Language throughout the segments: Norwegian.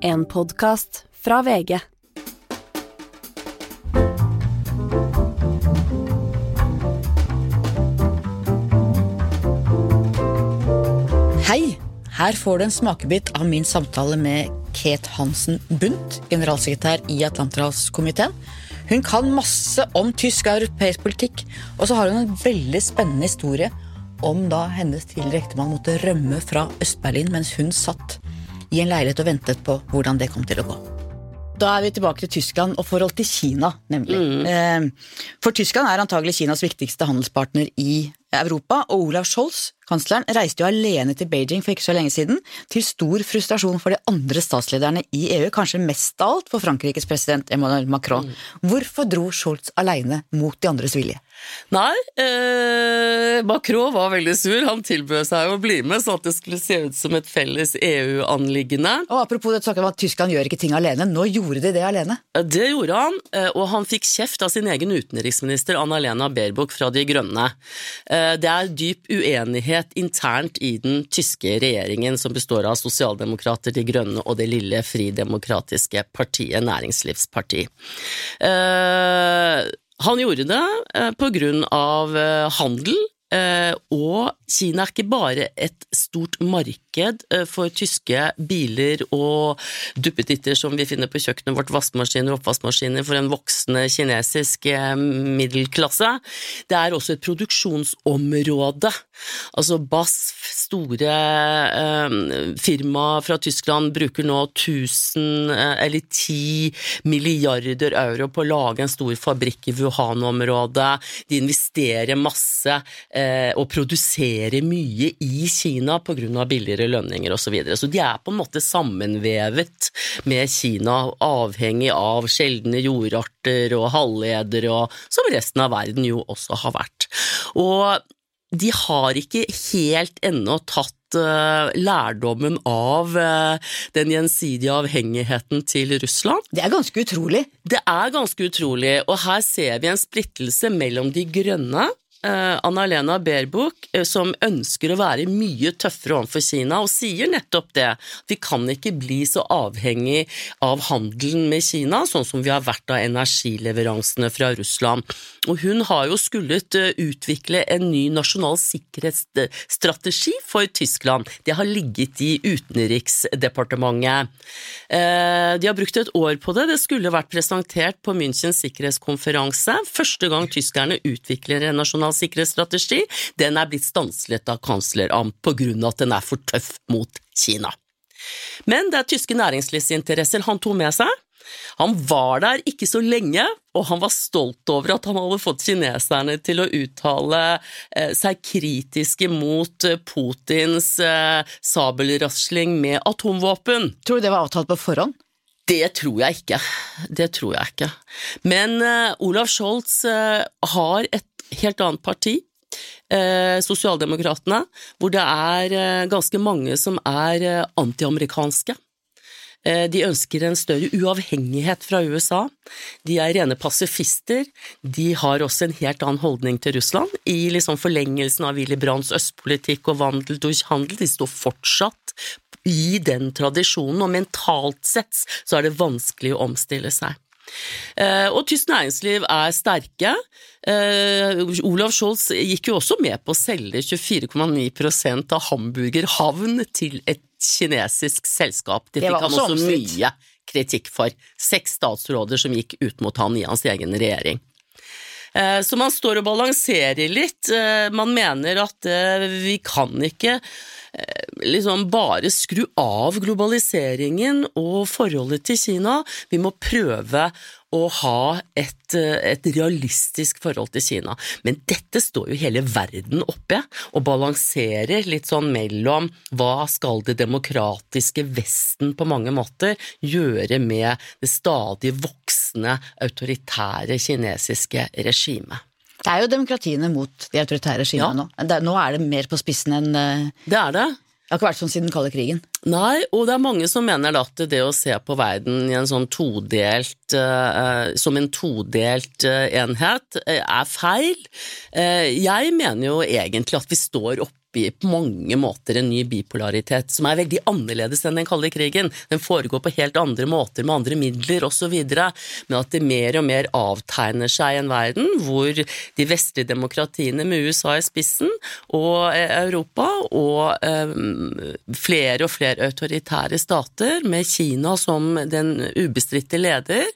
En podkast fra VG. Hei! Her får du en smakebit av min samtale med Kate Hansen Bundt, generalsekretær i Atlanterhavskomiteen. Hun kan masse om tysk og europeisk politikk, og så har hun en veldig spennende historie om da hennes tidligere ektemann måtte rømme fra Øst-Berlin mens hun satt i en leilighet og ventet på hvordan det kom til å gå. Da er vi tilbake til Tyskland og forhold til Kina, nemlig. Mm. For Tyskland er antagelig Kinas viktigste handelspartner i Europa, og Olav Scholz, kansleren, reiste jo alene til Beijing for ikke så lenge siden, til stor frustrasjon for de andre statslederne i EU, kanskje mest av alt for Frankrikes president Emmanuel Macron. Hvorfor dro Scholz alene mot de andres vilje? Nei, eh, Macron var veldig sur. Han tilbød seg å bli med, så at det skulle se ut som et felles EU-anliggende. Og apropos det snakket om at Tyskland gjør ikke ting alene, nå gjorde de det alene. Det gjorde han, eh, og han fikk kjeft av sin egen utenriksminister Anna-Lena Baerbock fra De Grønne. Eh, Det er dyp uenighet internt i den tyske regjeringen, som består av sosialdemokrater, De Grønne og det lille fridemokratiske partiet Næringslivsparti. Eh, Han gjorde det eh, på grunn av eh, handel, eh, og Kina er ikke bare et stort marked eh, for tyske biler og duppetitter som vi finner på kjøkkenet vårt, vaskemaskiner og oppvaskmaskiner for en voksende kinesisk eh, middelklasse. Det er også et produksjonsområde. Altså BASF, store eh, firma fra Tyskland, bruker nå 1000 eh, eller 10 milliarder euro på å lage en stor fabrikk i Wuhan-området. De investerer masse eh, og produserer mye i Kina av billigere lønninger osv. Så, videre. så de er på en måte sammenvevet med Kina, avhengig av sjeldne jordarter og halvledere, og, som resten av verden jo også har vært. Og de har ikke helt ennå tatt eh, lærdommen av eh, den gjensidige avhengigheten til Russland. Det er ganske utrolig. Det er ganske utrolig, og her ser vi en splittelse mellom de grønne, eh, Anna-Lena Baerbock, eh, som ønsker å være mye tøffere overfor Kina, og sier nettopp det. Vi kan ikke bli så avhengig av handelen med Kina, sånn som vi har vært av energileveransene fra Russland. Og hun har jo skullet eh, utvikle en ny nasjonal sikkerhetsstrategi for Tyskland. Det har ligget i Utenriksdepartementet. De har brukt et år på det. Det skulle vært presentert på Münchens sikkerhetskonferanse. Første gang tyskerne utvikler en nasjonal sikkerhetsstrategi. Den er blitt stanslet av kansler på grunn av at den er for tøff mot Kina. Men det er tyske næringslivsinteresser han tok med seg. Han var der ikke så lenge, og han var stolt over at han hadde fått kineserne til å uttale eh, seg kritiske mot eh, Putins eh, sabelrasling med atomvåpen. Tror du det var avtalt på forhånd? Det tror jeg ikke. Det tror jeg ikke. Men Olav Olaf Scholz har et helt annet parti. Eh, Sosialdemokratene, hvor det er eh, ganske mange som er eh, antiamerikanske. Eh, De ønsker en større uavhengighet fra USA. De er rene pasifister. De har også en helt annen holdning til Russland. I liksom forlengelsen av Willy Brandts østpolitikk og vandel durch. De står fortsatt i den tradisjonen, og mentalt sett så er det vanskelig å omstille seg. Eh, og tysk næringsliv er sterke. Eh, Olav Scholz gikk jo også med på å selge 24,9% av Hamburger havn til et kinesisk selskap. Det Det fikk han også også mye kritikk for. Seks statsråder som gikk ut mot han i hans egen regjering. Eh, Så man står og balanserer litt. Eh, Man mener at eh, vi kan ikke liksom bare skru av globaliseringen og forholdet til Kina. Vi må prøve å ha et, eh, et realistisk forhold til Kina. Men dette står jo hele verden oppe og balanserer litt sånn mellom hva skal det demokratiske Vesten på mange måter gjøre med det stadig voksende autoritære kinesiske regimet. Det er jo demokratiene mot de autoritære regimene Ja. nå. Nå er det mer på spissen enn eh, Det er det. Det har ikke vært sånn siden den kalde krigen. Nei, og det er mange som mener at det å se på verden en sånn todelt eh, som en todelt eh, enhet er feil. Eh, jeg mener jo egentlig at vi står oppe på mange måter en ny bipolaritet, som er veldig annerledes enn den kalde krigen. Den foregår på helt andre måter, med andre midler osv., men at det mer og mer avtegner seg en verden hvor de vestlige demokratiene med USA i spissen, og eh, Europa, og eh, flere og flere autoritære stater, med Kina som den ubestridte leder,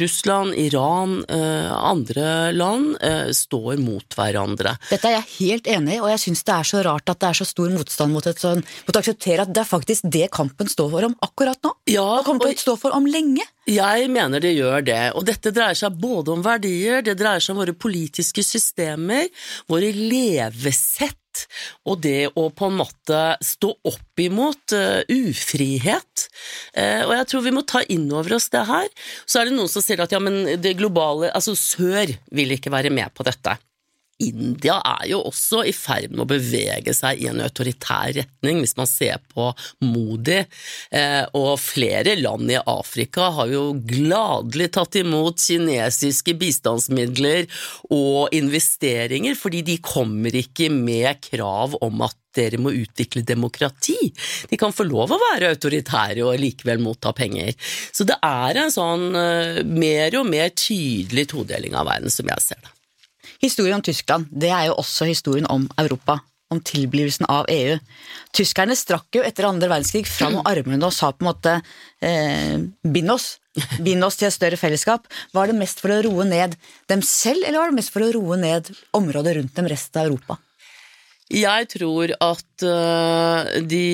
Russland, Iran, eh, andre land, eh, står mot hverandre. Dette er jeg helt enig i, og jeg syns det er så rart at det er så stor motstand mot, et sånn, mot å akseptere at det er faktisk det kampen står for om akkurat nå. Ja, og kommer til å stå for om lenge. Jeg mener det gjør det, og dette dreier seg både om verdier, det dreier seg om våre politiske systemer, våre levesett, og det å på en måte stå opp imot uh, ufrihet. Uh, og jeg tror vi må ta inn over oss det her. Så er det noen som sier at ja, men det globale Altså, sør vil ikke være med på dette. India er jo også i ferd med å bevege seg i en autoritær retning, hvis man ser på Modi. Eh, og flere land i Afrika har jo gladelig tatt imot kinesiske bistandsmidler og investeringer, fordi de kommer ikke med krav om at dere må utvikle demokrati. De kan få lov å være autoritære og likevel motta penger. Så det er en sånn uh, mer og mer tydelig todeling av verden, som jeg ser det. Historien om Tyskland det er jo også historien om Europa. Om tilblivelsen av EU. Tyskerne strakk jo etter andre verdenskrig fram armene og sa på en måte eh, bind oss. Bind oss til et større fellesskap. Var det mest for å roe ned dem selv, eller var det mest for å roe ned området rundt dem, resten av Europa? Jeg tror at uh, de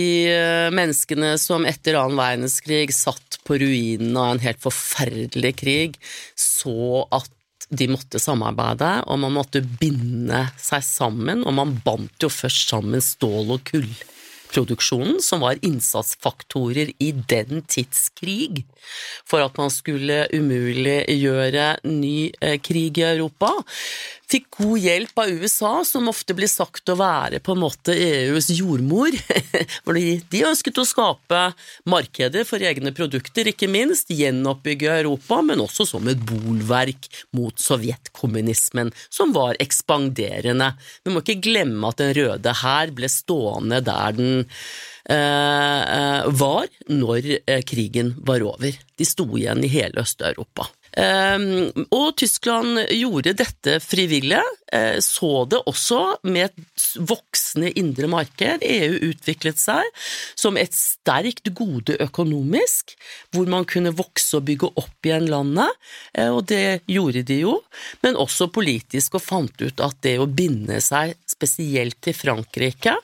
menneskene som etter annen verdenskrig satt på ruinen av en helt forferdelig krig, så at de måtte samarbeide, og man måtte binde seg sammen, og man bandt jo først sammen stål- og kullproduksjonen, som var innsatsfaktorer i den tids krig, for at man skulle umuliggjøre ny eh, krig i Europa fikk god hjelp av USA, som ofte blir sagt å være på en måte EUs jordmor. Fordi de ønsket å skape markeder for egne produkter, ikke minst, gjenoppbygge Europa, men også som et bolverk mot sovjetkommunismen, som var ekspanderende. Vi må ikke glemme at Den røde hær ble stående der den eh, eh var når eh, krigen var over. De sto igjen i hele Øst-Europa. Ehm, og Tyskland gjorde dette frivillig, eh, så det også med et voksende indre marked. EU utviklet seg som et sterkt gode økonomisk, hvor man kunne vokse og bygge opp igjen landet, eh, og det gjorde de jo, men også politisk, og fant ut at det å binde seg spesielt til Frankrike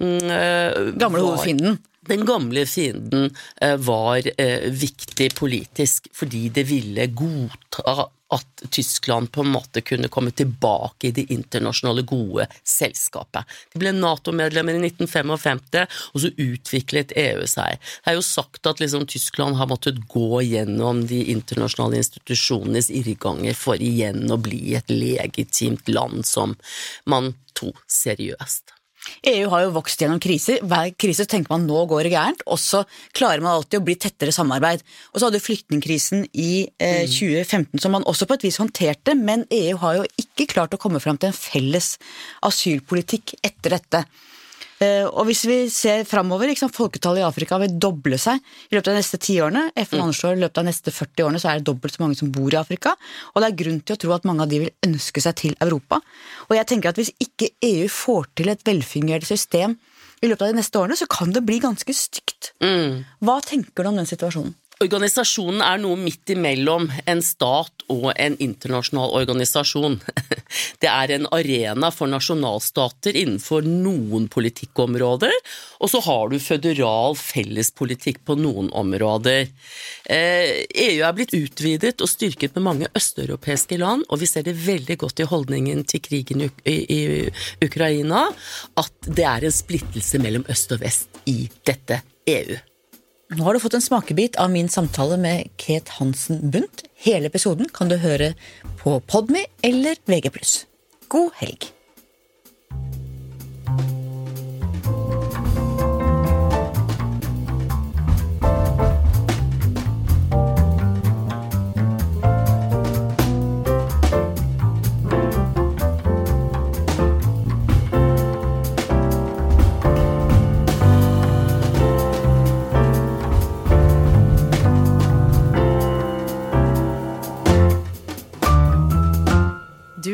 mm, eh, Gamle hovedfienden? Den gamle fienden eh, var eh, viktig politisk fordi det ville godta at Tyskland på en måte kunne komme tilbake i det internasjonale gode selskapet. De ble Nato-medlemmer i 1955, og så utviklet EU seg. Det er jo sagt at liksom Tyskland har måttet gå gjennom de internasjonale institusjonenes irrganger for igjen å bli et legitimt land som man tok seriøst. EU har jo vokst gjennom kriser. Hver krise tenker man nå går det gærent, og så klarer man alltid å bli tettere samarbeid. Og så hadde du flyktningkrisen i eh, 2015 mm. som man også på et vis håndterte, men EU har jo ikke klart å komme fram til en felles asylpolitikk etter dette. Eh, og hvis vi ser framover, folketallet i Afrika vil doble seg i løpet av de neste ti årene. FN mm. anslår i løpet av de neste 40 årene så er det dobbelt så mange som bor i Afrika. Og det er grunn til å tro at mange av de vil ønske seg til Europa. Og jeg tenker at hvis ikke EU får til et velfungerende system i løpet av de neste årene, så kan det bli ganske stygt. Mm. Hva tenker du om den situasjonen? Organisasjonen er noe midt imellom en stat og en internasjonal organisasjon. Det er en arena for nasjonalstater innenfor noen politikkområder, og så har du føderal fellespolitikk på noen områder. EU eh, e er blitt utvidet og styrket med mange østeuropeiske land, og vi ser det veldig godt i holdningen til krigen i Ukraina, at det er en splittelse mellom øst og vest i dette EU. Nå har du fått en smakebit av min samtale med Kate Hansen Bundt. Hele episoden kan du høre på Podme eller VG+. God helg!